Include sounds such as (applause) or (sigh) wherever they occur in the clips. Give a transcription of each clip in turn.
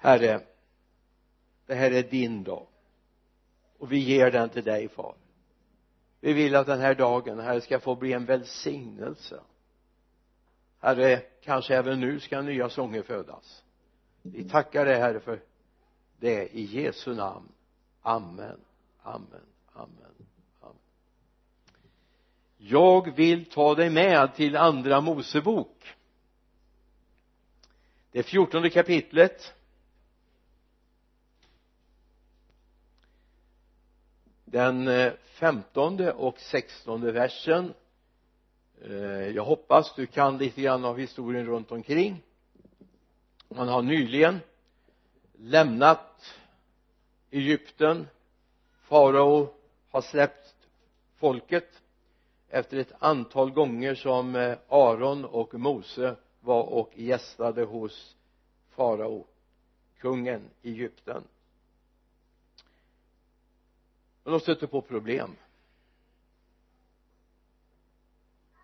herre det här är din dag. Och vi ger den till dig far. Vi vill att den här dagen herre ska få bli en välsignelse. Herre kanske även nu ska nya sånger födas. Vi tackar dig herre för det i Jesu namn. Amen amen amen amen. Jag vill ta dig med till andra Mosebok. Det fjortonde kapitlet. Den eh, femtonde och sextonde versen. Eh, jag hoppas du kan lite grann av historien runt omkring. Man har nyligen lämnat Egypten. Farao har släppt folket efter ett antal gånger som eh, Aron och Mose var och gästade hos farao kungen i Egypten men de stöter på problem.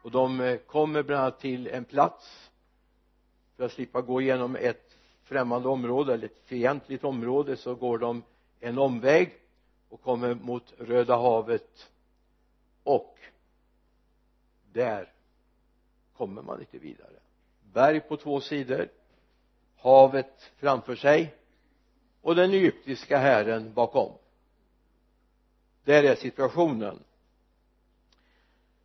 Och de eh, kommer bland annat till en plats för att slippa gå igenom ett främmande område eller ett fientligt område så går de en omväg och kommer mot Röda havet. Och där kommer man inte vidare. Berg på två sidor havet framför sig och den egyptiska hären bakom där är situationen.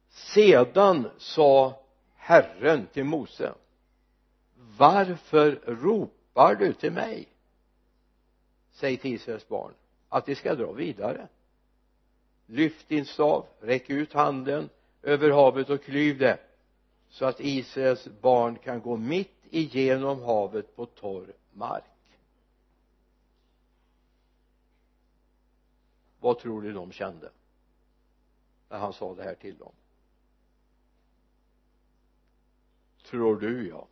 Sedan sa Herren till Mose varför ropar du till mig? Säg till Israels barn att de ska dra vidare. Lyft din stav räck ut handen över havet och klyv det så att Israels barn kan gå mitt igenom havet på torr mark. Vad tror du de kände när han sa det här till dem? Tror du ja.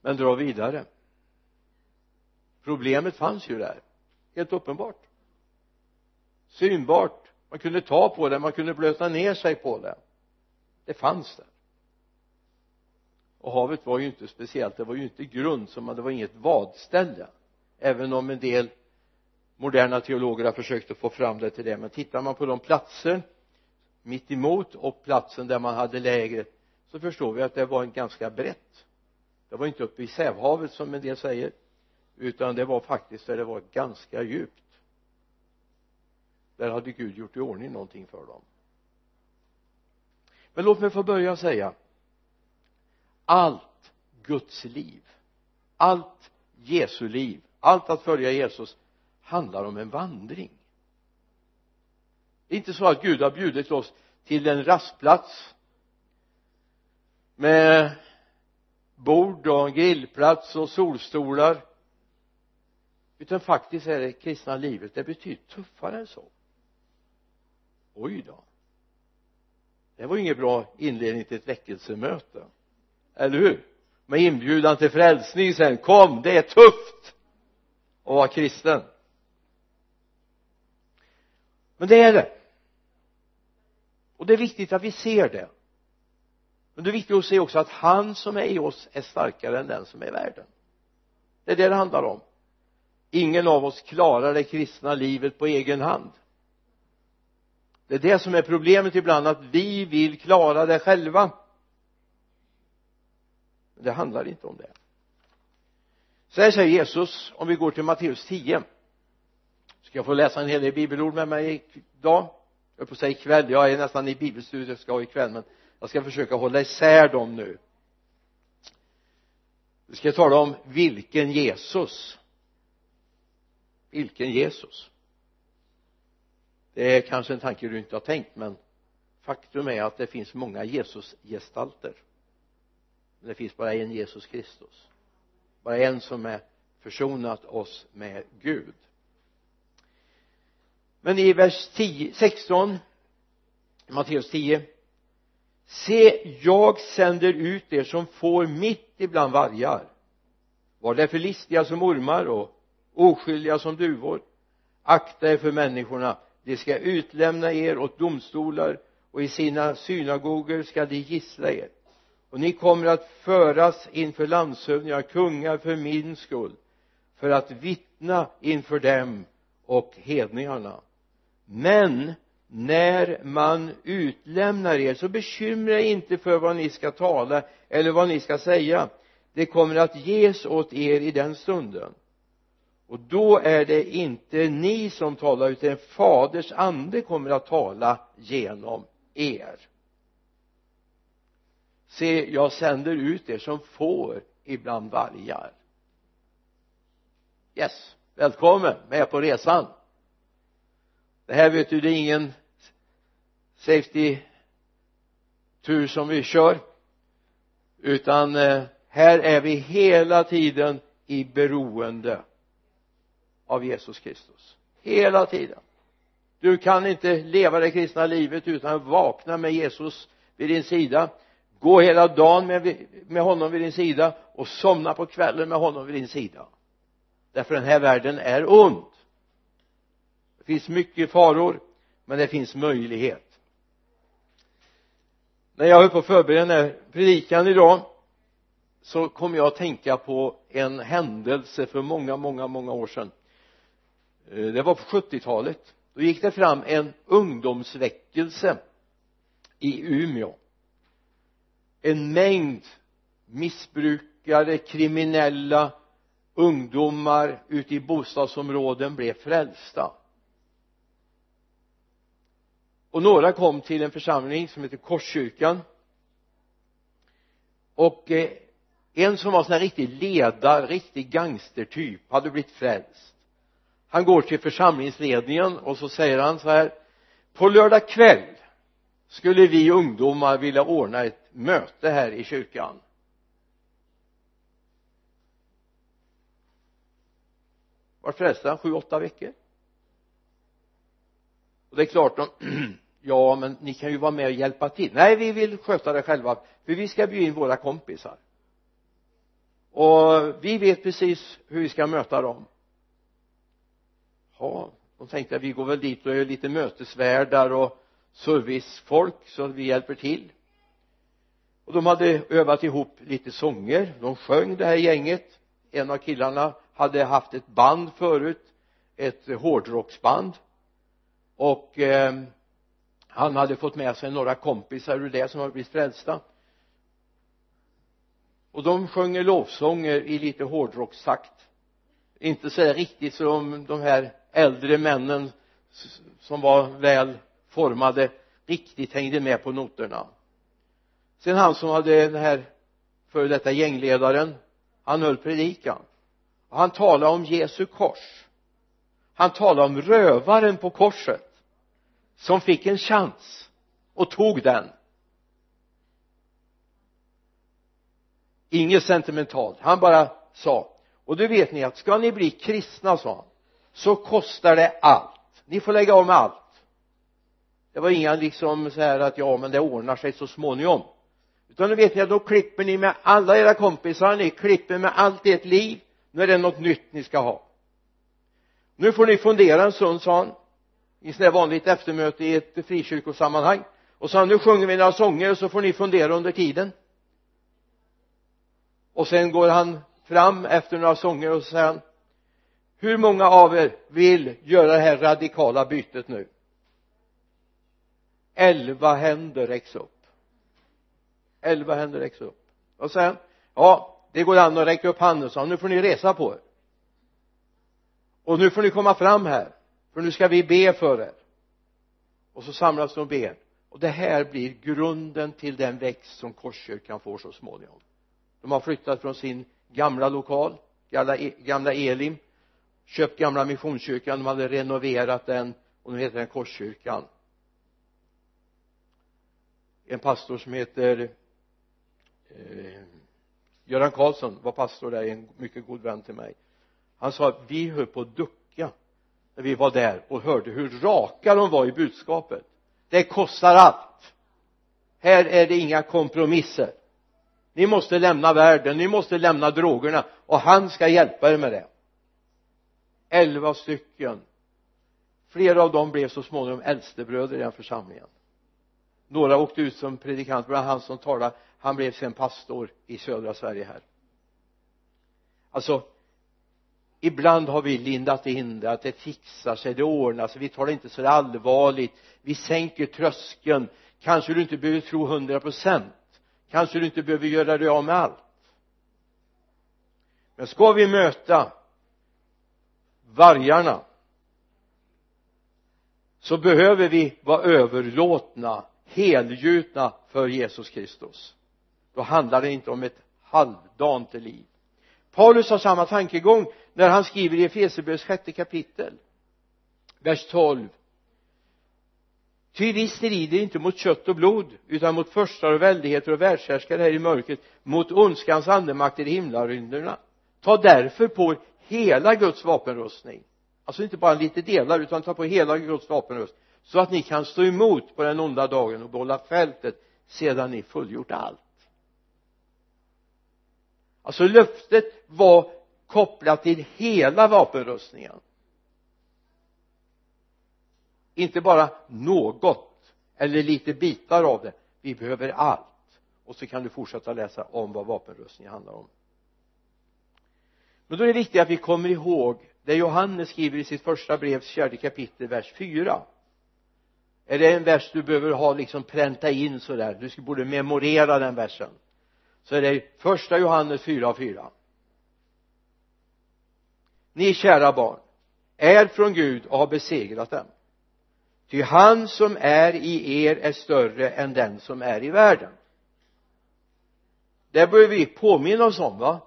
Men dra vidare. Problemet fanns ju där. Helt uppenbart. Synbart. Man kunde ta på det, man kunde blöta ner sig på det. Det fanns där och havet var ju inte speciellt det var ju inte grund som det var inget vadställe. Även om en del moderna teologer har försökt att få fram det till det. Men tittar man på de platser mitt emot och platsen där man hade lägret så förstår vi att det var en ganska brett. Det var inte uppe i Sävhavet som en del säger utan det var faktiskt där det var ganska djupt. Där hade Gud gjort i ordning någonting för dem. Men låt mig få börja säga allt Guds liv allt Jesu liv allt att följa Jesus handlar om en vandring. Det är inte så att Gud har bjudit oss till en rastplats med bord och en grillplats och solstolar utan faktiskt är det kristna livet det betyder tuffare än så. Oj då. Det var ingen bra inledning till ett väckelsemöte eller hur? Med inbjudan till frälsning sen. Kom det är tufft att vara kristen. Men det är det. Och det är viktigt att vi ser det. Men det är viktigt att se också att han som är i oss är starkare än den som är i världen. Det är det det handlar om. Ingen av oss klarar det kristna livet på egen hand. Det är det som är problemet ibland att vi vill klara det själva det handlar inte om det. Så här säger Jesus om vi går till Matteus 10 ska jag få läsa en hel del bibelord med mig idag? Jag på att säga ikväll. Jag är nästan i bibelstudiet ska ha ikväll men jag ska försöka hålla isär dem nu. Vi ska tala om vilken Jesus. Vilken Jesus. Det är kanske en tanke du inte har tänkt men faktum är att det finns många Jesusgestalter men det finns bara en Jesus Kristus. Bara en som är försonat oss med Gud. Men i vers 10, 16 Matteus 10 se jag sänder ut er som får mitt ibland vargar. Var därför listiga som ormar och oskyldiga som duvor. Akta er för människorna. De ska utlämna er åt domstolar och i sina synagogor ska de gissla er och ni kommer att föras inför landshövdingar, kungar för min skull för att vittna inför dem och hedningarna. Men när man utlämnar er så bekymra er inte för vad ni ska tala eller vad ni ska säga. Det kommer att ges åt er i den stunden. Och då är det inte ni som talar utan faders ande kommer att tala genom er se jag sänder ut er som får ibland vargar. Yes välkommen med på resan. Det här vet du det är ingen safety tur som vi kör utan eh, här är vi hela tiden i beroende av Jesus Kristus. Hela tiden. Du kan inte leva det kristna livet utan att vakna med Jesus vid din sida gå hela dagen med, med honom vid din sida och somna på kvällen med honom vid din sida. Därför den här världen är ond. Det finns mycket faror men det finns möjlighet. När jag höll på att förbereda den här predikan idag så kom jag att tänka på en händelse för många, många, många år sedan. Eh, det var på 70-talet då gick det fram en ungdomsväckelse i Umeå en mängd missbrukare, kriminella ungdomar ute i bostadsområden blev frälsta. Och några kom till en församling som heter Korskyrkan. Och eh, en som var sån här riktig ledare, riktig gangstertyp hade blivit frälst. Han går till församlingsledningen och så säger han så här på lördag kväll skulle vi ungdomar vilja ordna ett möte här i kyrkan. Var frälsta sju, åtta veckor. Och det är klart de (clears throat) ja men ni kan ju vara med och hjälpa till. Nej vi vill sköta det själva för vi ska bjuda in våra kompisar. Och vi vet precis hur vi ska möta dem. Ja de tänkte att vi går väl dit och är lite mötesvärdar och servicefolk så vi hjälper till och de hade övat ihop lite sånger. De sjöng det här gänget. En av killarna hade haft ett band förut ett hårdrocksband. Och eh, han hade fått med sig några kompisar ur det som hade blivit frälsta. Och de sjunger lovsånger i lite hårdrockstakt inte så riktigt som de här äldre männen som var väl formade riktigt hängde med på noterna sen han som hade den här före detta gängledaren han höll predikan. Och han talade om Jesu kors. Han talade om rövaren på korset som fick en chans och tog den. Inget sentimentalt. Han bara sa och det vet ni att ska ni bli kristna sa han så kostar det allt. Ni får lägga om allt. Det var inga liksom så här att ja men det ordnar sig så småningom utan då vet ni att då klipper ni med alla era kompisar ni klipper med allt ert liv nu är det något nytt ni ska ha. Nu får ni fundera en stund sa han i sådär vanligt eftermöte i ett frikyrkosammanhang. Och sa nu sjunger vi några sånger och så får ni fundera under tiden. Och sen går han fram efter några sånger och så säger han hur många av er vill göra det här radikala bytet nu? Elva händer räcks upp elva händer räcks upp. Och sen ja det går an att räcka upp handen så nu får ni resa på er. Och nu får ni komma fram här för nu ska vi be för er. Och så samlas de och ber. Och det här blir grunden till den växt som Korskyrkan får så småningom. De har flyttat från sin gamla lokal gamla, e- gamla Elim köpt gamla missionskyrkan de hade renoverat den och nu heter den Korskyrkan. En pastor som heter eh, Göran Karlsson var pastor där en mycket god vän till mig. Han sa att vi höll på att ducka när vi var där och hörde hur raka de var i budskapet. Det kostar allt. Här är det inga kompromisser. Ni måste lämna världen, ni måste lämna drogerna och han ska hjälpa er med det. Elva stycken. Flera av dem blev så småningom äldstebröder i den församlingen. Några åkte ut som predikant bland han som talade han blev sen pastor i södra Sverige här. Alltså ibland har vi lindat in det att det fixar sig, det ordnar sig, vi tar det inte så allvarligt. Vi sänker tröskeln. Kanske du inte behöver tro hundra procent. Kanske du inte behöver göra dig av med allt. Men ska vi möta vargarna så behöver vi vara överlåtna helgjutna för Jesus Kristus då handlar det inte om ett halvdant liv. Paulus har samma tankegång när han skriver i Efesierbrevets sjätte kapitel vers 12 ty vi strider inte mot kött och blod utan mot förstar och väldigheter och världshärskare här i mörkret mot ondskans andemakter i himlarymderna. Ta därför på hela Guds vapenrustning. Alltså inte bara lite delar utan ta på hela Guds vapenrustning så att ni kan stå emot på den onda dagen och behålla fältet sedan ni fullgjort allt alltså löftet var kopplat till hela vapenrustningen. Inte bara något eller lite bitar av det. Vi behöver allt. Och så kan du fortsätta läsa om vad vapenrustningen handlar om. Men då är det viktigt att vi kommer ihåg det Johannes skriver i sitt första brevs fjärde kapitel vers 4 är det en vers du behöver ha liksom pränta in sådär? Du borde memorera den versen så är det första Johannes 4 och 4 ni kära barn är från Gud och har besegrat dem. Ty han som är i er är större än den som är i världen. Det bör vi påminna oss om va?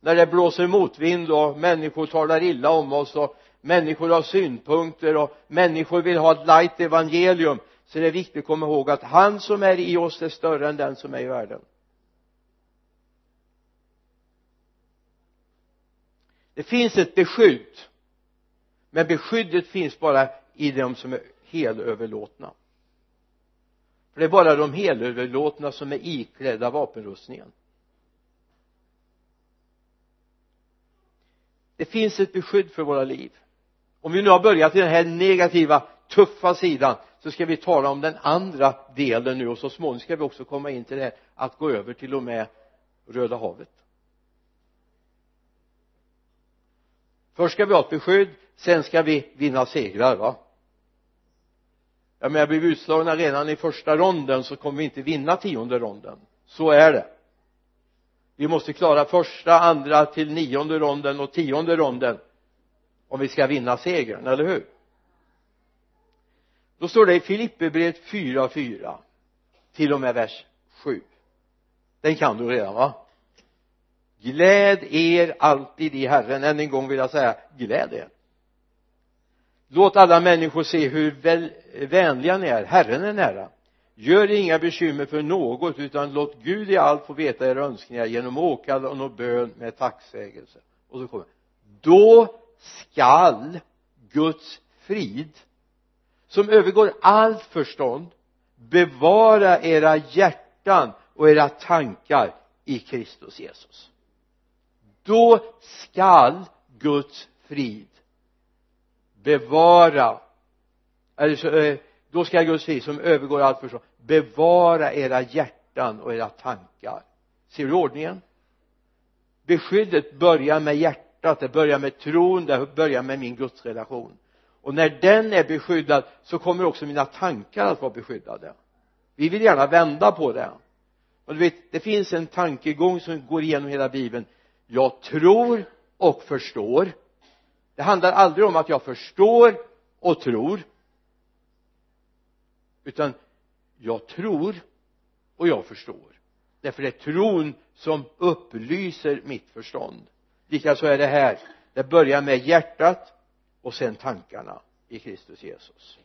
När det blåser motvind och människor talar illa om oss och människor har synpunkter och människor vill ha ett light evangelium så är det viktigt att komma ihåg att han som är i oss är större än den som är i världen. Det finns ett beskydd. Men beskyddet finns bara i de som är helöverlåtna. För det är bara de helöverlåtna som är iklädda vapenrustningen. Det finns ett beskydd för våra liv. Om vi nu har börjat i den här negativa tuffa sidan så ska vi tala om den andra delen nu och så småningom ska vi också komma in till det här att gå över till och med Röda havet. Först ska vi ha ett beskydd sen ska vi vinna segrar va? Jag menar blir vi utslagna redan i första ronden så kommer vi inte vinna tionde ronden. Så är det. Vi måste klara första, andra till nionde ronden och tionde ronden om vi ska vinna segern, eller hur? Då står det i Filipperbrevet 4.4 till och med vers 7 den kan du redan va? Gläd er alltid i Herren. Än en gång vill jag säga gläd er. Låt alla människor se hur väl, vänliga ni är. Herren är nära. Gör inga bekymmer för något utan låt Gud i allt få veta era önskningar genom åkallan och bön med tacksägelse. Och så kommer då skall Guds frid som övergår allt förstånd bevara era hjärtan och era tankar i Kristus Jesus då skall Guds frid bevara eller så, eh, då skall Guds frid som övergår allt förstånd bevara era hjärtan och era tankar. Ser du ordningen? Beskyddet börjar med hjärtat det börjar med tron det börjar med min gudsrelation. Och när den är beskyddad så kommer också mina tankar att vara beskyddade. Vi vill gärna vända på det. Och du vet det finns en tankegång som går igenom hela bibeln jag tror och förstår. Det handlar aldrig om att jag förstår och tror. Utan jag tror och jag förstår. Därför det är tron som upplyser mitt förstånd. Likaså är det här. Det börjar med hjärtat och sen tankarna i Kristus Jesus.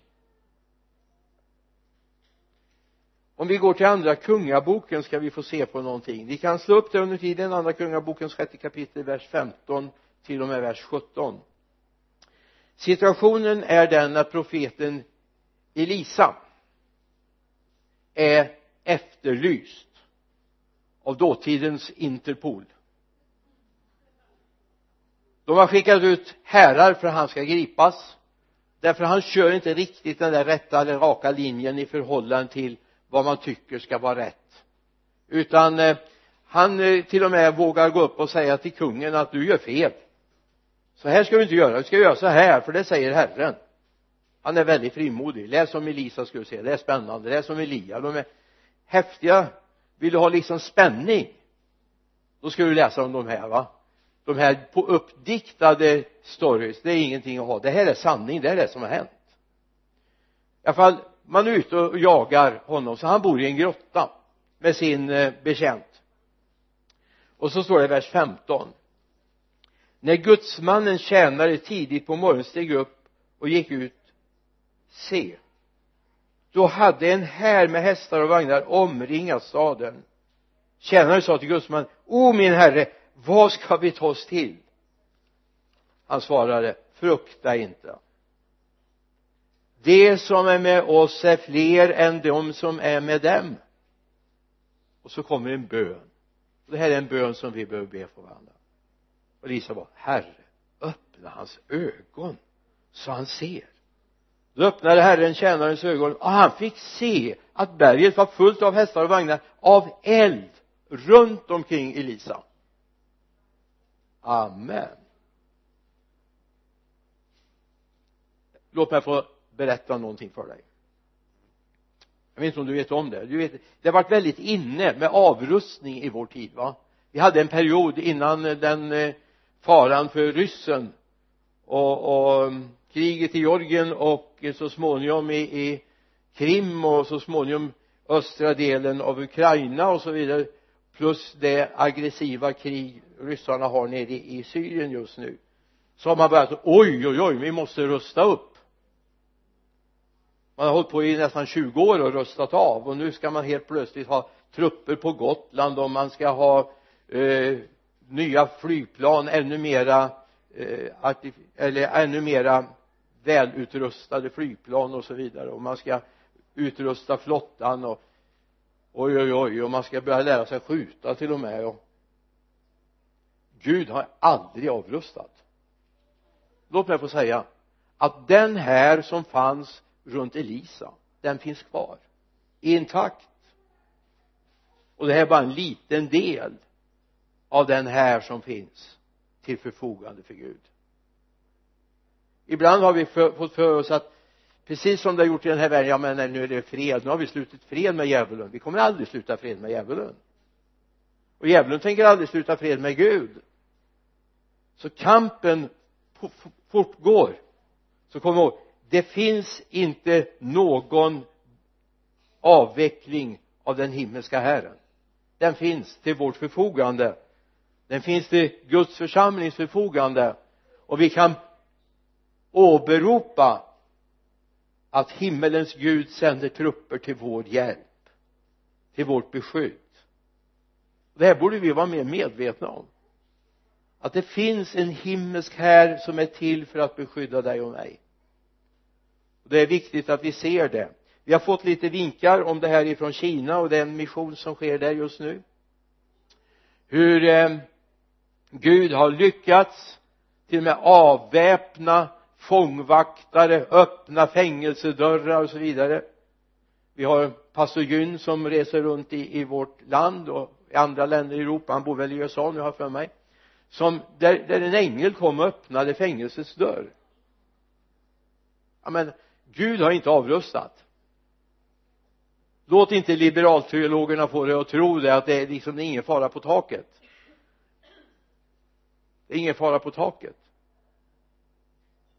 Om vi går till andra kungaboken ska vi få se på någonting. Vi kan slå upp det under tiden. Andra kungabokens sjätte kapitel vers 15 till och med vers 17 situationen är den att profeten Elisa är efterlyst av dåtidens Interpol. De har skickat ut herrar för att han ska gripas därför han kör inte riktigt den där rätta eller raka linjen i förhållande till vad man tycker ska vara rätt. Utan eh, han eh, till och med vågar gå upp och säga till kungen att du gör fel. Så här ska du inte göra du ska göra så här för det säger Herren. Han är väldigt frimodig. Läs om Elisa ska du se. Det är spännande. Läs om Elia. De är häftiga. Vill du ha liksom spänning då ska du läsa om de här va? De här på uppdiktade stories det är ingenting att ha. Det här är sanning det är det som har hänt. I alla fall man är ute och jagar honom så han bor i en grotta med sin eh, bekänt och så står det i vers 15 när gudsmannen tjänare tidigt på morgonen steg upp och gick ut se då hade en här med hästar och vagnar omringat staden. Tjänaren sa till gudsmannen o min herre vad ska vi ta oss till? Han svarade frukta inte de som är med oss är fler än de som är med dem. Och så kommer en bön. Det här är en bön som vi behöver be för varandra. Och Lisa var herre öppna hans ögon så han ser. Då öppnade herren tjänarens ögon och han fick se att berget var fullt av hästar och vagnar av eld runt omkring Elisa amen. Låt mig få berätta någonting för dig. Jag vet inte om du vet om det. Du vet det har varit väldigt inne med avrustning i vår tid va? Vi hade en period innan den eh, faran för ryssen och, och mm, kriget i Georgien och så småningom i, i Krim och så småningom östra delen av Ukraina och så vidare plus det aggressiva krig ryssarna har nere i Syrien just nu. Så har man börjat oj oj oj vi måste rusta upp man har hållit på i nästan 20 år och rustat av. Och nu ska man helt plötsligt ha trupper på Gotland och man ska ha eh, nya flygplan ännu mera eh, eller ännu mera välutrustade flygplan och så vidare. Och man ska utrusta flottan och oj oj oj och man ska börja lära sig skjuta till och med. Och Gud har aldrig avrustat. Låt mig få säga att den här som fanns runt Elisa. Den finns kvar. Intakt. Och det här är bara en liten del av den här som finns till förfogande för Gud. Ibland har vi för, fått för oss att precis som det har gjort i den här världen ja men nu är det fred nu har vi slutit fred med djävulen. Vi kommer aldrig sluta fred med djävulen. Och djävulen tänker aldrig sluta fred med Gud. Så kampen fortgår. Så kom ihåg det finns inte någon avveckling av den himmelska Herren den finns till vårt förfogande. Den finns till Guds församlings förfogande. Och vi kan åberopa att himmelens Gud sänder trupper till vår hjälp till vårt beskydd. Det här borde vi vara mer medvetna om. Att det finns en himmelsk här som är till för att beskydda dig och mig det är viktigt att vi ser det. Vi har fått lite vinkar om det här ifrån Kina och den mission som sker där just nu. Hur eh, Gud har lyckats till och med avväpna fångvaktare öppna fängelsedörrar och så vidare. Vi har pastor Gyn som reser runt i, i vårt land och i andra länder i Europa. Han bor väl i USA nu har jag för mig. Som där, där en ängel kom och öppnade fängelsets dörr. Ja men Gud har inte avrustat. Låt inte liberalteologerna få dig att tro det att det är liksom det är ingen fara på taket. Det är ingen fara på taket.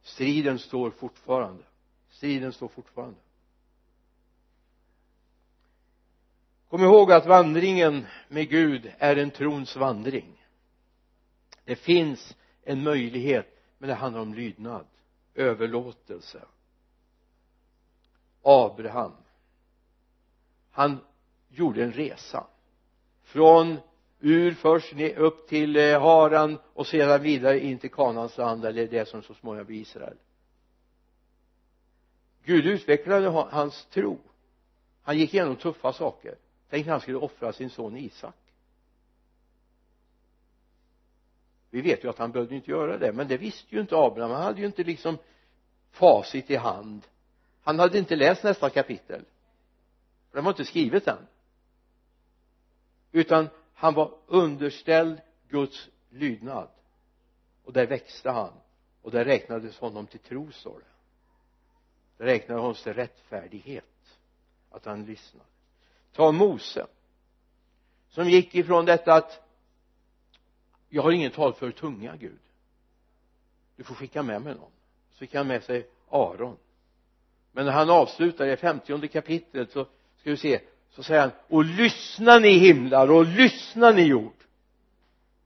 Striden står fortfarande. Striden står fortfarande. Kom ihåg att vandringen med Gud är en trons vandring. Det finns en möjlighet men det handlar om lydnad överlåtelse. Abraham. Han gjorde en resa. Från ur först upp till eh, Haran och sedan vidare in till Kanans land eller det som så småningom blir Israel. Gud utvecklade hans tro. Han gick igenom tuffa saker. Tänk när han skulle offra sin son Isak. Vi vet ju att han behövde inte göra det men det visste ju inte Abraham. Han hade ju inte liksom facit i hand han hade inte läst nästa kapitel. För det var inte skrivet än. Utan han var underställd Guds lydnad. Och där växte han. Och där räknades honom till tro står det. Det räknade honom till rättfärdighet. Att han lyssnade. Ta Mose som gick ifrån detta att jag har ingen tal för tunga Gud. Du får skicka med mig någon. Så fick han med sig Aron men när han avslutar i femtionde kapitlet så ska vi se så säger han och lyssna ni himlar och lyssna ni jord.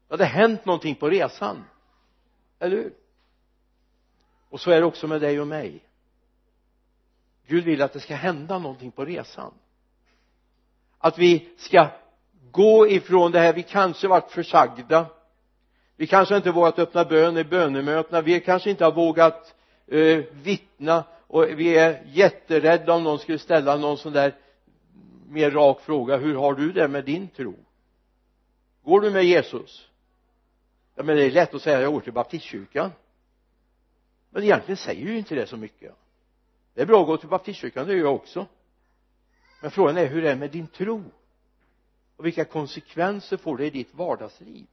Det hade hänt någonting på resan. Eller hur? Och så är det också med dig och mig. Gud vill att det ska hända någonting på resan. Att vi ska gå ifrån det här vi kanske varit försagda. Vi kanske inte vågat öppna bön i bönemötena. Vi kanske inte har vågat eh, vittna och vi är jätterädda om någon skulle ställa någon sån där mer rak fråga hur har du det med din tro? Går du med Jesus? Ja men det är lätt att säga jag går till baptistkyrkan. Men egentligen säger ju inte det så mycket. Det är bra att gå till baptistkyrkan det gör jag också. Men frågan är hur det är med din tro? Och vilka konsekvenser får det i ditt vardagsliv?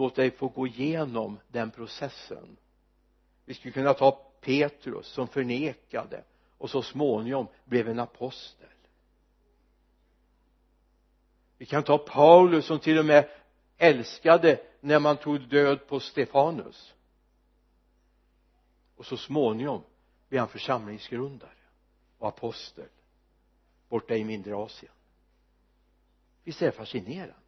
Låt dig få gå igenom den processen. Vi skulle kunna ta Petrus som förnekade och så småningom blev en apostel. Vi kan ta Paulus som till och med älskade när man tog död på Stefanus. Och så småningom blev han församlingsgrundare och apostel borta i mindre Asien. Visst är det fascinerande.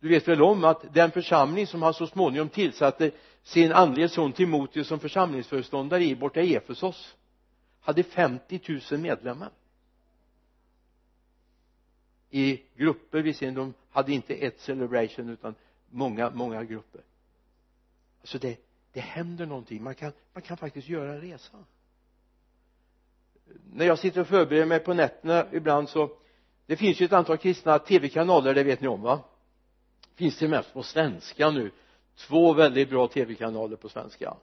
Du vet väl om att den församling som han så småningom tillsatte sin andlige son Timoteus som församlingsföreståndare i borta i Efesos hade 50 000 medlemmar. I grupper visserligen de hade inte ett celebration utan många många grupper. Alltså det det händer någonting. Man kan man kan faktiskt göra en resa. När jag sitter och förbereder mig på nätterna ibland så det finns ju ett antal kristna tv-kanaler det vet ni om va? Finns det mest på svenska nu. Två väldigt bra tv-kanaler på svenska.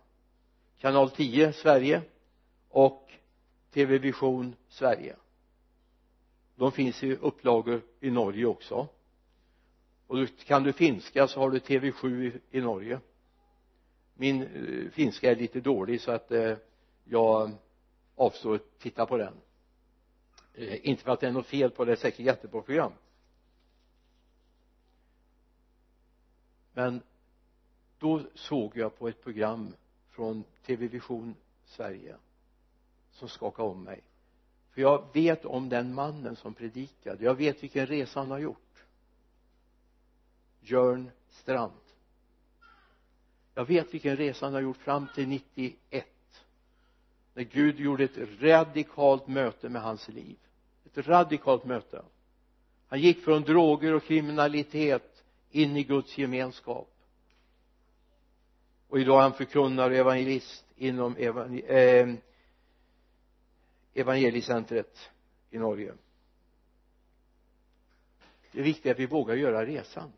Kanal 10 Sverige och TV Vision Sverige. De finns i upplagor i Norge också. Och kan du finska så har du TV7 i, i Norge. Min eh, finska är lite dålig så att eh, jag avstår att titta på den. Eh, inte för att det är något fel på det, det är säkert jättebra program men då såg jag på ett program från TV Vision Sverige som skakade om mig. För jag vet om den mannen som predikade. Jag vet vilken resa han har gjort. Jörn Strand. Jag vet vilken resa han har gjort fram till 91 när Gud gjorde ett radikalt möte med hans liv. Ett radikalt möte. Han gick från droger och kriminalitet in i Guds gemenskap. Och idag är han förkunnare och evangelist inom evangel eh, evangeliecentret i Norge. Det är viktigt att vi vågar göra resan.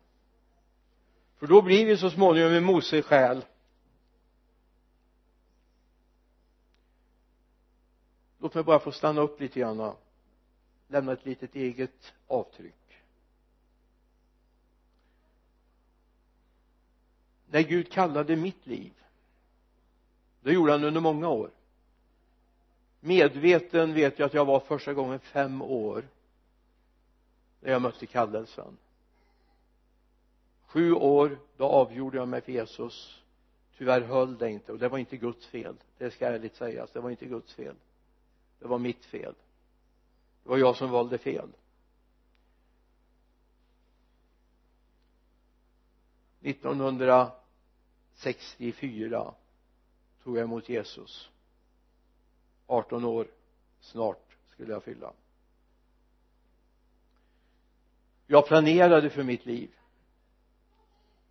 För då blir vi så småningom en Mose själ. Låt mig bara få stanna upp lite grann och lämna ett litet eget avtryck. När Gud kallade mitt liv det gjorde han under många år. Medveten vet jag att jag var första gången fem år när jag mötte kallelsen. Sju år då avgjorde jag mig för Jesus. Tyvärr höll det inte och det var inte Guds fel. Det ska ärligt sägas det var inte Guds fel. Det var mitt fel. Det var jag som valde fel. 1964 tog jag emot Jesus. 18 år snart skulle jag fylla. Jag planerade för mitt liv.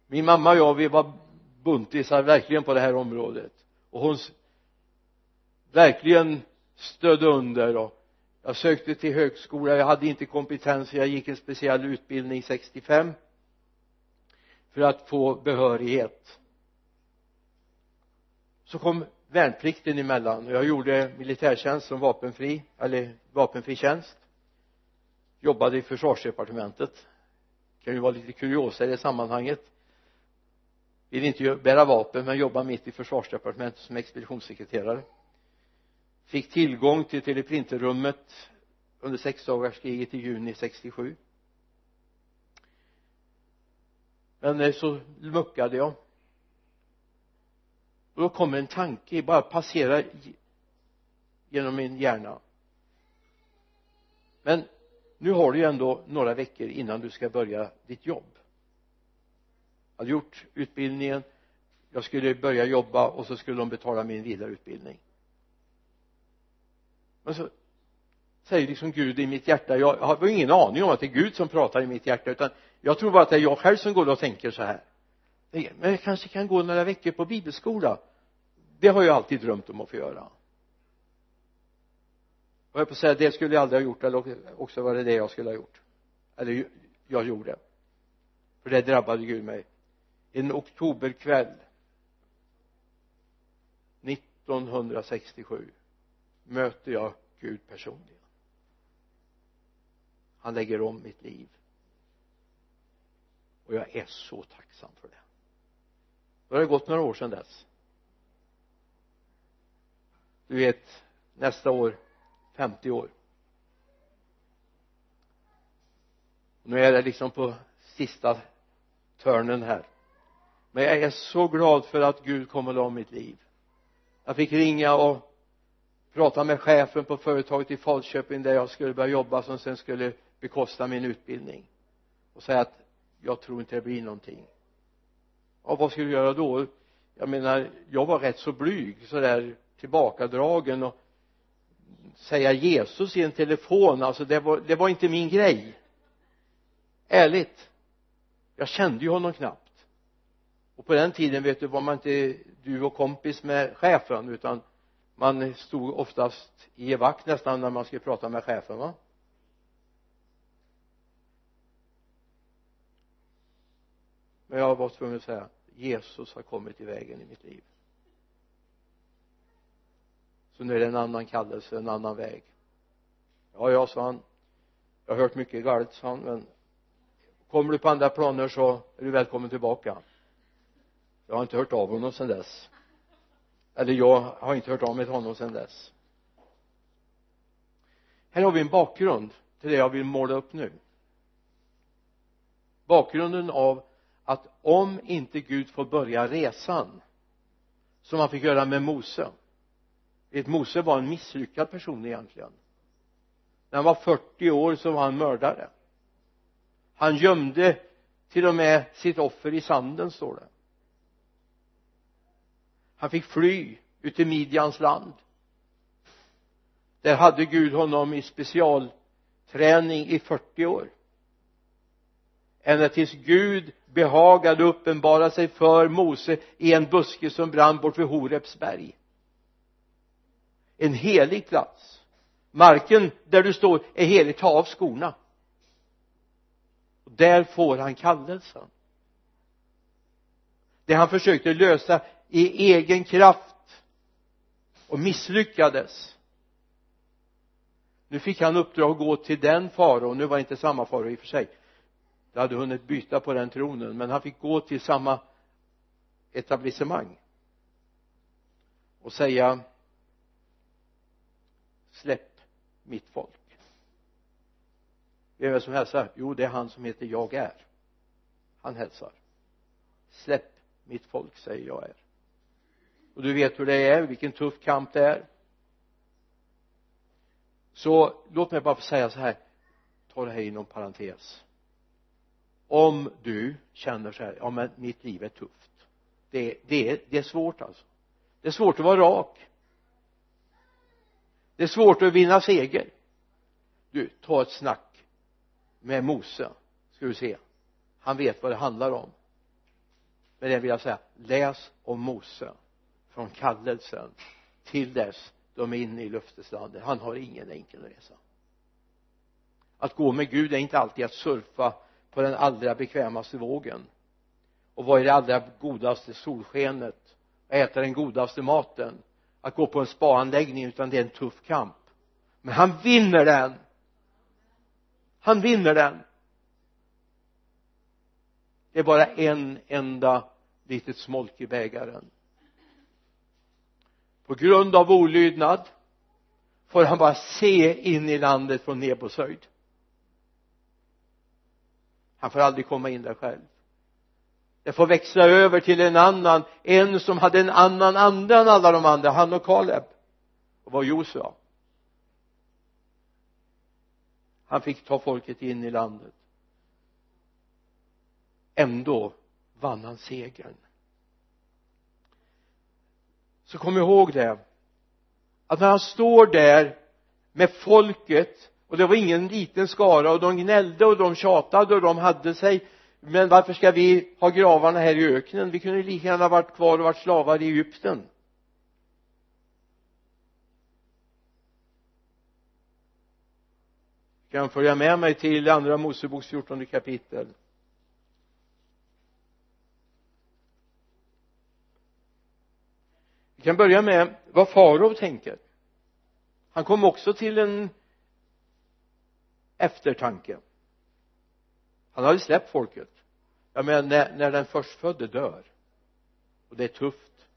Min mamma och jag vi var buntisar verkligen på det här området. Och hon verkligen stödde under och jag sökte till högskola. Jag hade inte kompetens jag gick en speciell utbildning 65 för att få behörighet så kom värnplikten emellan. Och jag gjorde militärtjänst som vapenfri eller vapenfri tjänst. Jobbade i försvarsdepartementet. Kan ju vara lite kuriosa i det sammanhanget. Vill inte bära vapen men jobba mitt i försvarsdepartementet som expeditionssekreterare. Fick tillgång till teleprinterrummet under sexdagarskriget i juni 67 men eh, så muckade jag och då kommer en tanke bara passerar genom min hjärna. Men nu har du ju ändå några veckor innan du ska börja ditt jobb. Jag hade gjort utbildningen jag skulle börja jobba och så skulle de betala min vidareutbildning. Men så säger liksom Gud i mitt hjärta jag har ingen aning om att det är Gud som pratar i mitt hjärta utan jag tror bara att det är jag själv som går och tänker så här men jag kanske kan gå några veckor på bibelskola. Det har jag alltid drömt om att få göra. Och jag på att säga det skulle jag aldrig ha gjort eller också var det det jag skulle ha gjort. Eller jag gjorde. För det drabbade Gud mig. En oktoberkväll 1967 möter jag Gud personligen. Han lägger om mitt liv. Och jag är så tacksam för det då har det gått några år sedan dess. Du vet nästa år 50 år. Nu är det liksom på sista törnen här. Men jag är så glad för att Gud kom och la om mitt liv. Jag fick ringa och prata med chefen på företaget i Falköping där jag skulle börja jobba som sen skulle bekosta min utbildning. Och säga att jag tror inte det blir någonting ja vad skulle du göra då? Jag menar jag var rätt så blyg sådär tillbakadragen och säga Jesus i en telefon alltså det var, det var inte min grej. Ärligt jag kände ju honom knappt. Och på den tiden vet du var man inte du och kompis med chefen utan man stod oftast i vakt nästan när man skulle prata med chefen va? Men jag var tvungen att säga. Jesus har kommit i vägen i mitt liv. Så nu är det en annan kallelse, en annan väg. Ja, ja, sa han. Jag har hört mycket galet, sa han, men kommer du på andra planer så är du välkommen tillbaka. Jag har inte hört av honom sedan dess. Eller jag har inte hört av mig till honom sedan dess. Här har vi en bakgrund till det jag vill måla upp nu. Bakgrunden av att om inte Gud får börja resan som han fick göra med Mose vet Mose var en misslyckad person egentligen. När han var 40 år så var han mördare. Han gömde till och med sitt offer i sanden står det. Han fick fly ut till Midjans land. Där hade Gud honom i specialträning i 40 år. Ända tills Gud behagade uppenbara sig för Mose i en buske som brann bort vid Horebs berg. En helig plats. Marken där du står är helig. Ta av skorna. Och där får han kallelsen. Det han försökte lösa i egen kraft och misslyckades. Nu fick han uppdrag att gå till den farao nu var det inte samma farao i och för sig det hade hunnit byta på den tronen men han fick gå till samma etablissemang och säga släpp mitt folk. Vem är det som hälsar? Jo det är han som heter jag är. Han hälsar. Släpp mitt folk säger jag är. Och du vet hur det är vilken tuff kamp det är. Så låt mig bara få säga så här. Ta det här inom parentes om du känner så här ja men mitt liv är tufft. Det, det, är, det är svårt alltså. Det är svårt att vara rak. Det är svårt att vinna seger. Du ta ett snack med Mose ska du se. Han vet vad det handlar om. Med det vill jag säga läs om Mose från kallelsen till dess de är inne i löfteslandet. Han har ingen enkel resa. Att gå med Gud är inte alltid att surfa på den allra bekvämaste vågen. Och vara i det allra godaste solskenet? Och äta den godaste maten? Att gå på en spaanläggning utan det är en tuff kamp. Men han vinner den! Han vinner den! Det är bara en enda litet smolk i bägaren. På grund av olydnad får han bara se in i landet från Nebos höjd han får aldrig komma in där själv. Det får växla över till en annan en som hade en annan ande än alla de andra han och Kaleb. Och var Josua. Han fick ta folket in i landet. Ändå vann han segern. Så kom ihåg det att när han står där med folket och det var ingen liten skara och de gnällde och de tjatade och de hade sig. Men varför ska vi ha gravarna här i öknen? Vi kunde lika gärna varit kvar och varit slavar i Egypten. Kan följa med mig till andra Moseboks 14 kapitel. Vi kan börja med vad farao tänker. Han kom också till en eftertanke. Han hade släppt folket. Jag menar när, när den förstfödde dör och det är tufft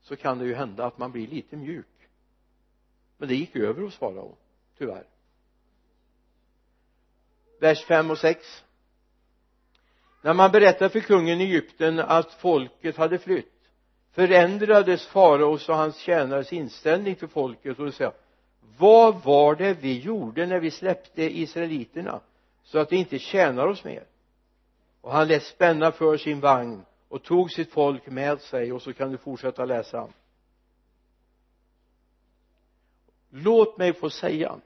så kan det ju hända att man blir lite mjuk. Men det gick över hos farao tyvärr. Vers 5 och 6 när man berättade för kungen i Egypten att folket hade flytt förändrades faraos och hans tjänares inställning till folket och de sa vad var det vi gjorde när vi släppte israeliterna så att det inte tjänar oss mer? Och han lät spänna för sin vagn och tog sitt folk med sig och så kan du fortsätta läsa. Låt mig få säga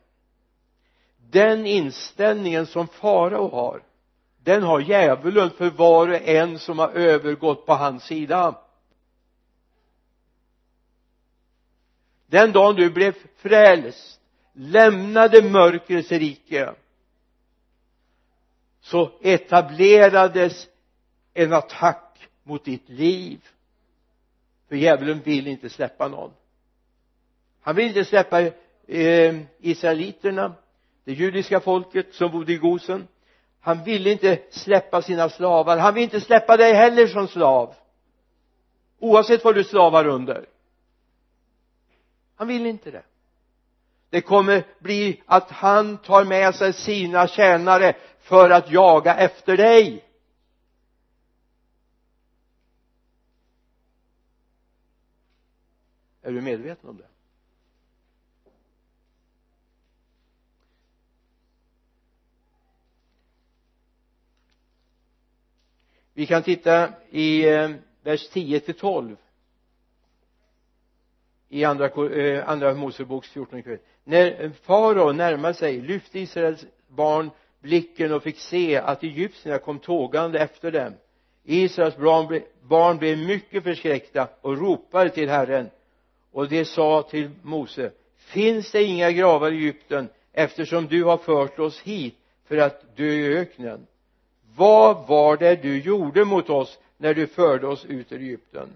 den inställningen som farao har den har djävulen för var och en som har övergått på hans sida. Den dagen du blev frälst lämnade mörkrets rike så etablerades en attack mot ditt liv. För djävulen vill inte släppa någon. Han vill inte släppa eh, israeliterna det judiska folket som bodde i Gosen. Han ville inte släppa sina slavar. Han vill inte släppa dig heller som slav. Oavsett vad du slavar under han vill inte det. Det kommer bli att han tar med sig sina tjänare för att jaga efter dig. Är du medveten om det? Vi kan titta i eh, vers 10 till 12 i andra, eh, andra Moseboks 14 kväll. När farao närmade sig lyfte Israels barn blicken och fick se att egyptierna kom tågande efter dem. Israels barn, barn blev mycket förskräckta och ropade till Herren. Och de sa till Mose finns det inga gravar i Egypten eftersom du har fört oss hit för att dö i öknen? Vad var det du gjorde mot oss när du förde oss ut ur Egypten?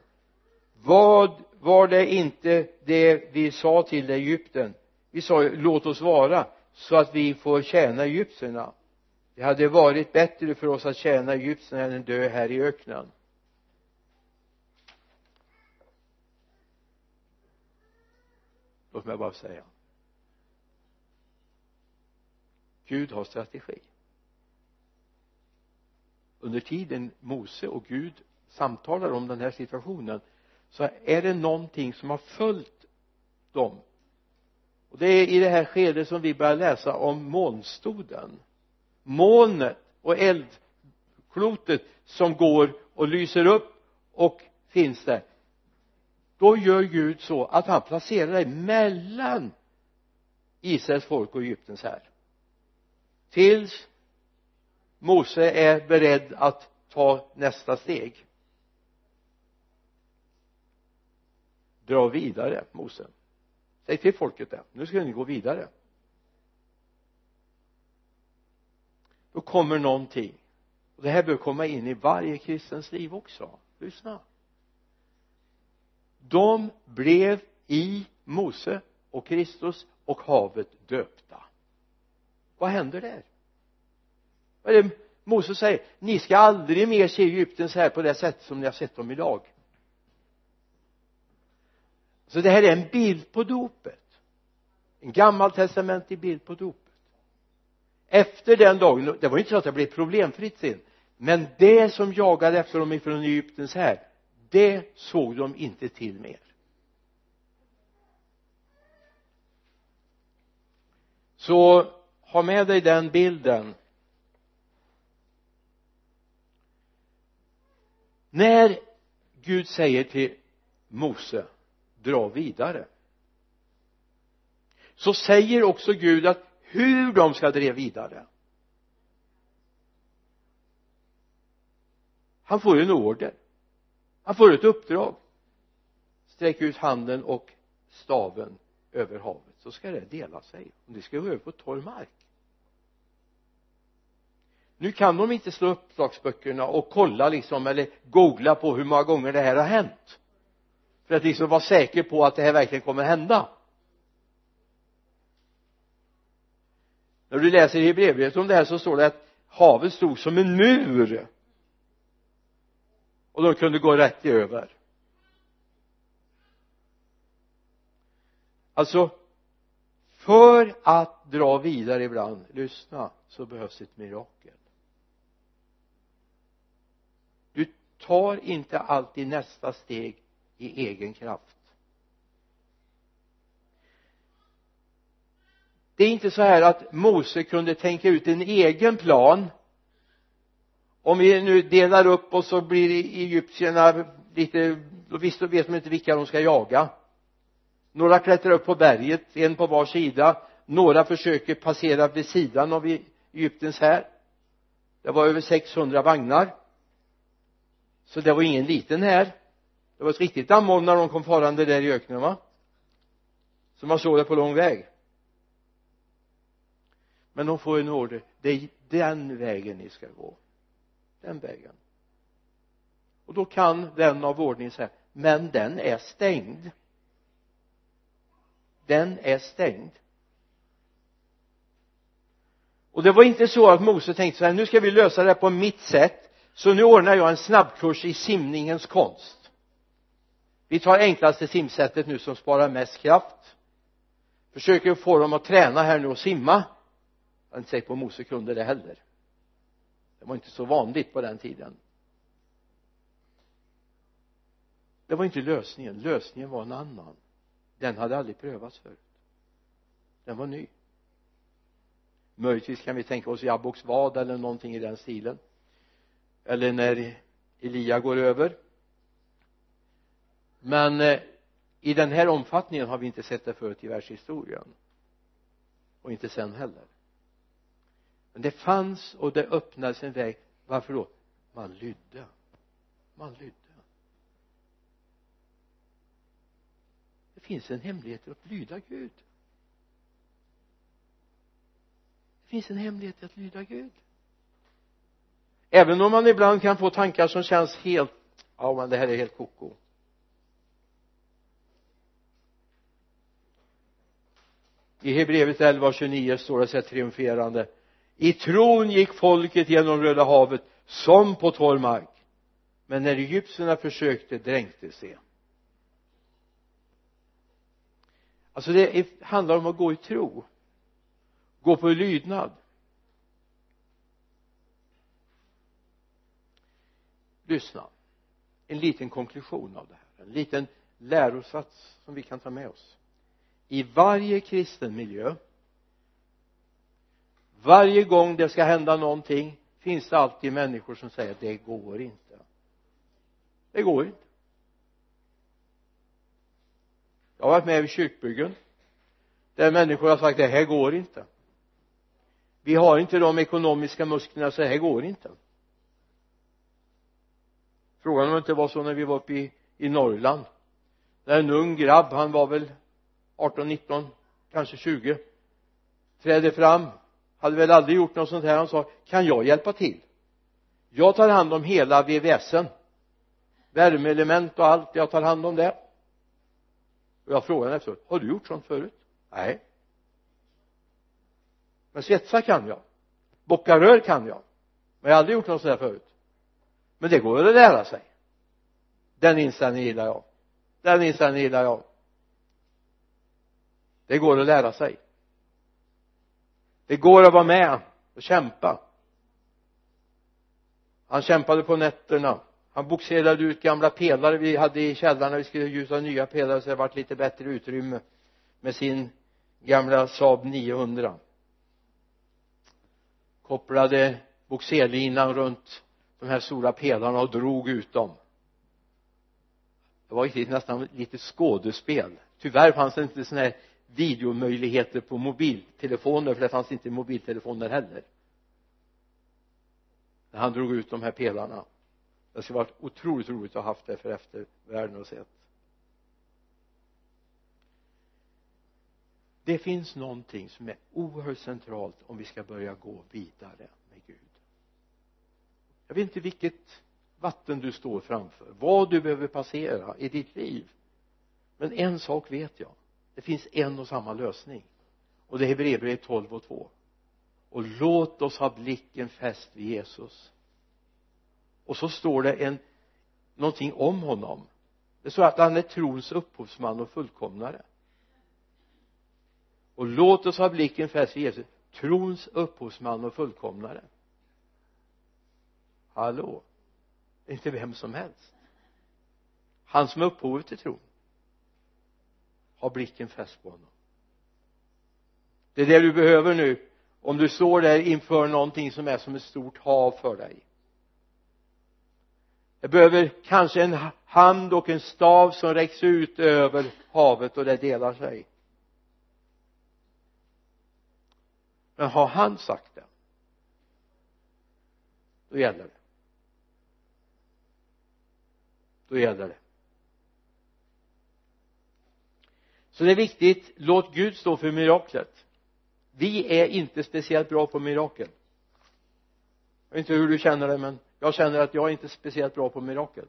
Vad var det inte det vi sa till Egypten? Vi sa låt oss vara så att vi får tjäna egyptierna. Det hade varit bättre för oss att tjäna egyptierna än att dö här i öknen. Låt mig bara säga. Gud har strategi. Under tiden Mose och Gud samtalar om den här situationen så är det någonting som har följt dem? Och det är i det här skedet som vi börjar läsa om molnstoden. Molnet och eldklotet som går och lyser upp och finns där. Då gör Gud så att han placerar dig mellan Israels folk och Egyptens här. Tills Mose är beredd att ta nästa steg. Dra vidare Mose. Säg till folket det. Nu ska ni gå vidare. Då kommer någonting. Och det här bör komma in i varje kristens liv också. Lyssna. De blev i Mose och Kristus och havet döpta. Vad händer där? Vad är det Mose säger? Ni ska aldrig mer se Egypten så här på det sätt som ni har sett dem idag så det här är en bild på dopet. En gammaltestamentlig bild på dopet. Efter den dagen det var inte så att det blev problemfritt sen men det som jagade efter dem ifrån Egyptens här det såg de inte till mer. Så ha med dig den bilden. När Gud säger till Mose dra vidare. Så säger också Gud att hur de ska dra vidare. Han får en order. Han får ett uppdrag. Sträck ut handen och staven över havet så ska det dela sig. Och det ska gå över på torr mark. Nu kan de inte slå uppslagsböckerna och kolla liksom eller googla på hur många gånger det här har hänt för att liksom vara säker på att det här verkligen kommer hända. När du läser i Hebreerbrevet om det här så står det att havet stod som en mur. Och de kunde gå rätt över. Alltså för att dra vidare ibland lyssna så behövs ett mirakel. Du tar inte alltid nästa steg i egen kraft. Det är inte så här att Mose kunde tänka ut en egen plan. Om vi nu delar upp oss så blir egyptierna lite då vet de inte vilka de ska jaga. Några klättrar upp på berget en på var sida. Några försöker passera vid sidan av Egyptens här. Det var över 600 vagnar. Så det var ingen liten här det var ett riktigt dammoln när de kom farande där i öknen va? Så man såg det på lång väg. Men de får en order. Det är den vägen ni ska gå. Den vägen. Och då kan vän av ordning säga men den är stängd. Den är stängd. Och det var inte så att Mose tänkte så här nu ska vi lösa det på mitt sätt så nu ordnar jag en snabbkurs i simningens konst vi tar enklaste simsättet nu som sparar mest kraft. Försöker få dem att träna här nu och simma. Jag är inte säker på att Mose kunde det heller. Det var inte så vanligt på den tiden. Det var inte lösningen. Lösningen var en annan. Den hade aldrig prövats förut. Den var ny. Möjligtvis kan vi tänka oss Jabboks vad eller någonting i den stilen. Eller när Elia går över men eh, i den här omfattningen har vi inte sett det förut i världshistorien. Och inte sen heller. Men det fanns och det öppnades en väg. Varför då? Man lydde. Man lydde. Det finns en hemlighet i att lyda Gud. Det finns en hemlighet i att lyda Gud. Även om man ibland kan få tankar som känns helt ja men det här är helt koko. I Hebreerbrevet 11 och 29 står det så här triumferande. I tron gick folket genom Röda havet som på torr mark. Men när egyptierna försökte dränktes de alltså det handlar om att gå i tro. Gå på lydnad. Lyssna. En liten konklusion av det här. En liten lärosats som vi kan ta med oss i varje kristen miljö. Varje gång det ska hända någonting finns det alltid människor som säger det går inte. Det går inte. Jag har varit med vid kyrkbyggen där människor har sagt det här går inte. Vi har inte de ekonomiska musklerna så det här går inte. Frågan om det inte var så när vi var uppe i, i Norrland. När en ung grabb han var väl 18, 19, kanske 20 trädde fram. Hade väl aldrig gjort något sånt här. Han sa kan jag hjälpa till? Jag tar hand om hela VVSen värmeelement och allt jag tar hand om det. Och jag frågade henne efteråt har du gjort sånt förut? Nej. Men svetsa kan jag. Bocka rör kan jag. Men jag har aldrig gjort något sådär förut. Men det går att lära sig. Den inställningen gillar jag. Den inställningen gillar jag det går att lära sig. Det går att vara med och kämpa. Han kämpade på nätterna. Han boxerade ut gamla pelare vi hade i källaren när vi skulle ljusa nya pelare så det vart lite bättre utrymme med sin gamla Saab 900 kopplade boxerlinan runt de här stora pelarna och drog ut dem. Det var nästan lite skådespel. Tyvärr fanns det inte sån här videomöjligheter på mobiltelefoner för det fanns inte mobiltelefoner heller. När han drog ut de här pelarna. Det skulle varit otroligt roligt att ha haft det för eftervärlden och sett det finns någonting som är oerhört centralt om vi ska börja gå vidare med Gud. Jag vet inte vilket vatten du står framför vad du behöver passera i ditt liv. Men en sak vet jag det finns en och samma lösning. Och det är Hebreerbrevet 12 och 2 och låt oss ha blicken fäst vid Jesus. Och så står det en någonting om honom. Det står att han är trons upphovsman och fullkomnare. Och låt oss ha blicken fäst vid Jesus trons upphovsman och fullkomnare. Hallå? Det är inte vem som helst. Han som är upphovet till tron ha blicken fäst på honom. Det är det du behöver nu om du står där inför någonting som är som ett stort hav för dig. Det behöver kanske en hand och en stav som räcks ut över havet och det delar sig. Men har han sagt det då gäller det. Då gäller det. Så det är viktigt låt Gud stå för miraklet. Vi är inte speciellt bra på mirakel. Jag vet inte hur du känner det men jag känner att jag är inte speciellt bra på mirakel.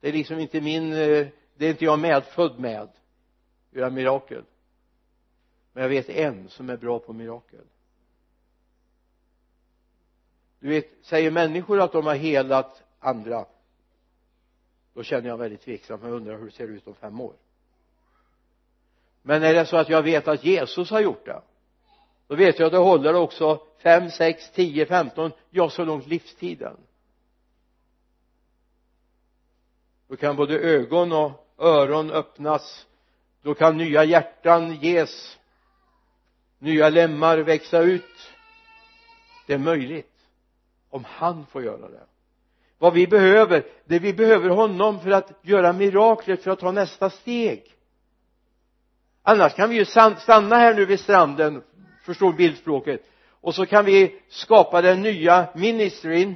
Det är liksom inte min eh, det är inte jag medfödd med göra mirakel. Men jag vet en som är bra på mirakel. Du vet säger människor att de har helat andra då känner jag väldigt tveksam jag undrar hur det ser ut om fem år men är det så att jag vet att Jesus har gjort det då vet jag att det håller också fem, sex, tio, femton, ja så långt livstiden. Då kan både ögon och öron öppnas. Då kan nya hjärtan ges. Nya lemmar växa ut. Det är möjligt om han får göra det. Vad vi behöver det vi behöver honom för att göra miraklet för att ta nästa steg annars kan vi ju stanna här nu vid stranden förstår bildspråket. Och så kan vi skapa den nya ministrin.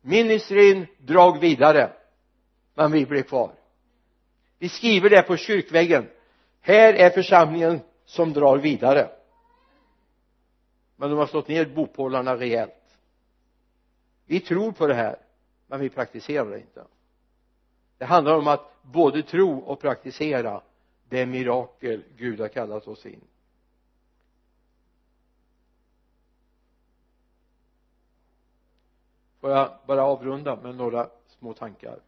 Ministrin drag vidare. Men vi blir kvar. Vi skriver det på kyrkväggen. Här är församlingen som drar vidare. Men de har slått ner bopålarna rejält. Vi tror på det här men vi praktiserar det inte. Det handlar om att både tro och praktisera det mirakel Gud har kallat oss in. Får jag bara avrunda med några små tankar?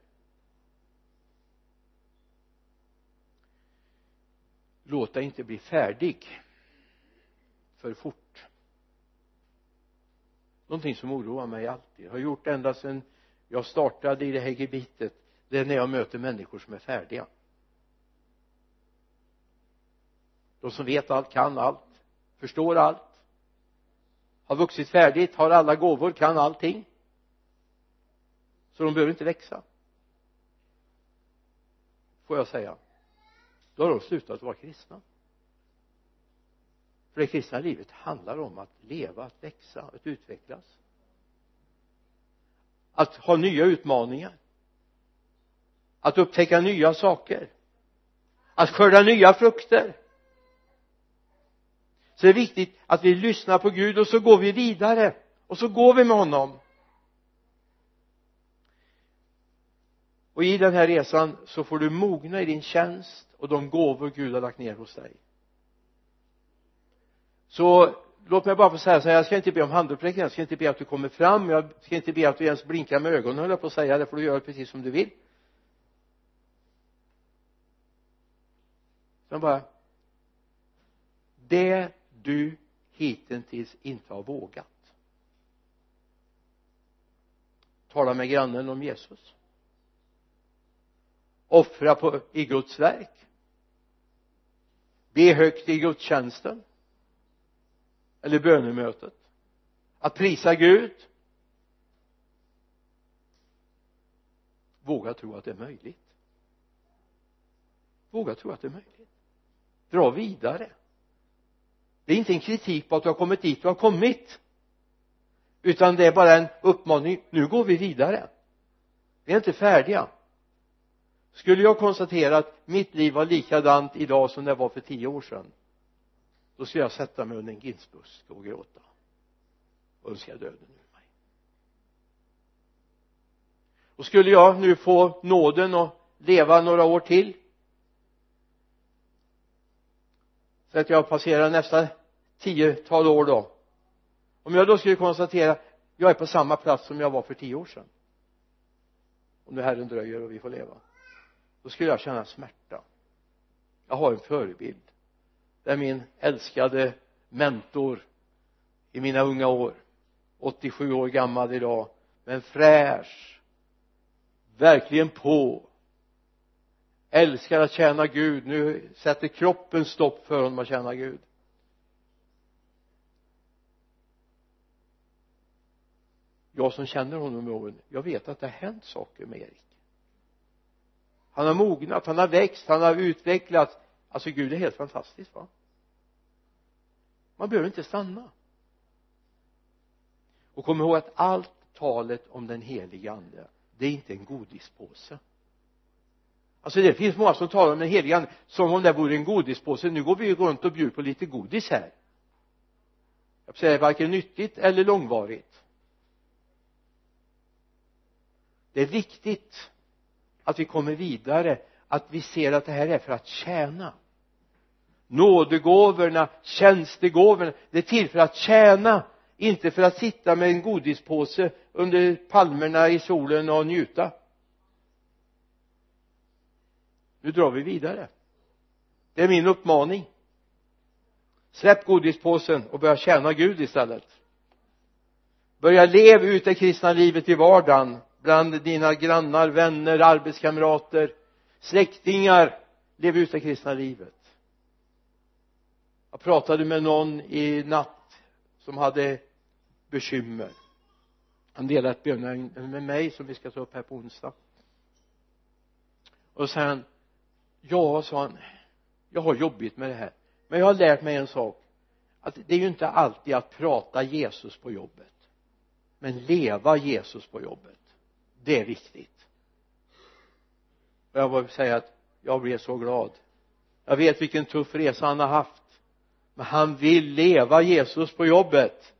Låt dig inte bli färdig för fort. Någonting som oroar mig alltid har gjort ända sedan jag startade i det här gebitet det är när jag möter människor som är färdiga. De som vet allt, kan allt, förstår allt har vuxit färdigt, har alla gåvor, kan allting. Så de behöver inte växa. Får jag säga då har de slutat vara kristna. För det kristna livet handlar om att leva, att växa, att utvecklas. Att ha nya utmaningar. Att upptäcka nya saker. Att skörda nya frukter så det är viktigt att vi lyssnar på Gud och så går vi vidare. Och så går vi med honom. Och i den här resan så får du mogna i din tjänst och de gåvor Gud har lagt ner hos dig. Så låt mig bara få säga så här jag ska inte be om handuppräckning jag ska inte be att du kommer fram jag ska inte be att du ens blinkar med ögonen höll jag på att säga det får du göra precis som du vill. Utan bara det du hittills inte har vågat. Tala med grannen om Jesus. Offra på, i Guds verk. Be högt i gudstjänsten. Eller bönemötet. Att prisa Gud. Våga tro att det är möjligt. Våga tro att det är möjligt. Dra vidare det är inte en kritik på att du har kommit dit du har kommit. Utan det är bara en uppmaning nu går vi vidare. Vi är inte färdiga. Skulle jag konstatera att mitt liv var likadant idag som det var för tio år sedan då skulle jag sätta mig under en ginsbuske och gråta. Och önska döden ur mig. Och skulle jag nu få nåden att leva några år till så att jag passerar nästa tiotal år då. Om jag då skulle konstatera jag är på samma plats som jag var för tio år sedan. Om nu Herren dröjer och vi får leva. Då skulle jag känna smärta. Jag har en förebild. Det är min älskade mentor i mina unga år. 87 år gammal idag. Men fräsch. Verkligen på älskar att tjäna Gud. Nu sätter kroppen stopp för honom att tjäna Gud. Jag som känner honom med åren jag vet att det har hänt saker med Erik. Han har mognat, han har växt, han har utvecklats. Alltså Gud är helt fantastisk va? Man behöver inte stanna. Och kom ihåg att allt talet om den heliga ande det är inte en godispåse alltså det finns många som talar om den heliga ande som om det vore en godispåse. Nu går vi ju runt och bjuder på lite godis här. Jag säger varken nyttigt eller långvarigt. Det är viktigt att vi kommer vidare att vi ser att det här är för att tjäna. Nådegåvorna, tjänstegåvorna det är till för att tjäna inte för att sitta med en godispåse under palmerna i solen och njuta nu drar vi vidare. Det är min uppmaning. Släpp godispåsen och börja tjäna Gud istället. Börja leva ut det kristna livet i vardagen bland dina grannar, vänner, arbetskamrater släktingar. Lev ut det kristna livet. Jag pratade med någon i natt som hade bekymmer. Han delade ett bönämne med mig som vi ska ta upp här på onsdag. Och sen ja sa han. Jag har jobbigt med det här. Men jag har lärt mig en sak. Att det är ju inte alltid att prata Jesus på jobbet. Men leva Jesus på jobbet. Det är viktigt. Och jag vill säga att jag blev så glad. Jag vet vilken tuff resa han har haft. Men han vill leva Jesus på jobbet.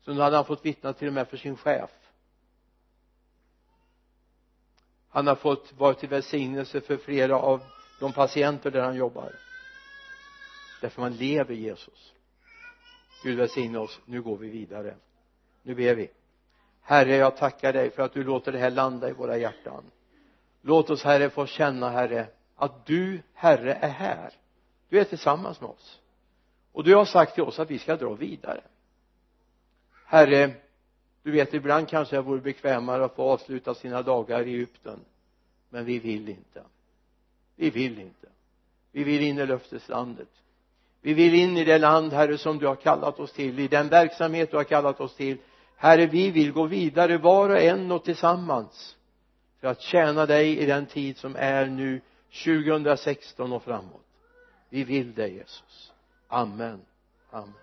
Så nu hade han fått vittna till och med för sin chef. Han har fått vara till välsignelse för flera av de patienter där han jobbar. Därför man lever Jesus. Gud välsigne oss. Nu går vi vidare. Nu ber vi. Herre jag tackar dig för att du låter det här landa i våra hjärtan. Låt oss herre få känna herre att du herre är här. Du är tillsammans med oss. Och du har sagt till oss att vi ska dra vidare. Herre du vet ibland kanske det vore bekvämare att få avsluta sina dagar i Egypten. Men vi vill inte. Vi vill inte. Vi vill in i löfteslandet. Vi vill in i det land herre som du har kallat oss till i den verksamhet du har kallat oss till. Herre vi vill gå vidare var och en och tillsammans för att tjäna dig i den tid som är nu 2016 och framåt. Vi vill dig Jesus. Amen. Amen.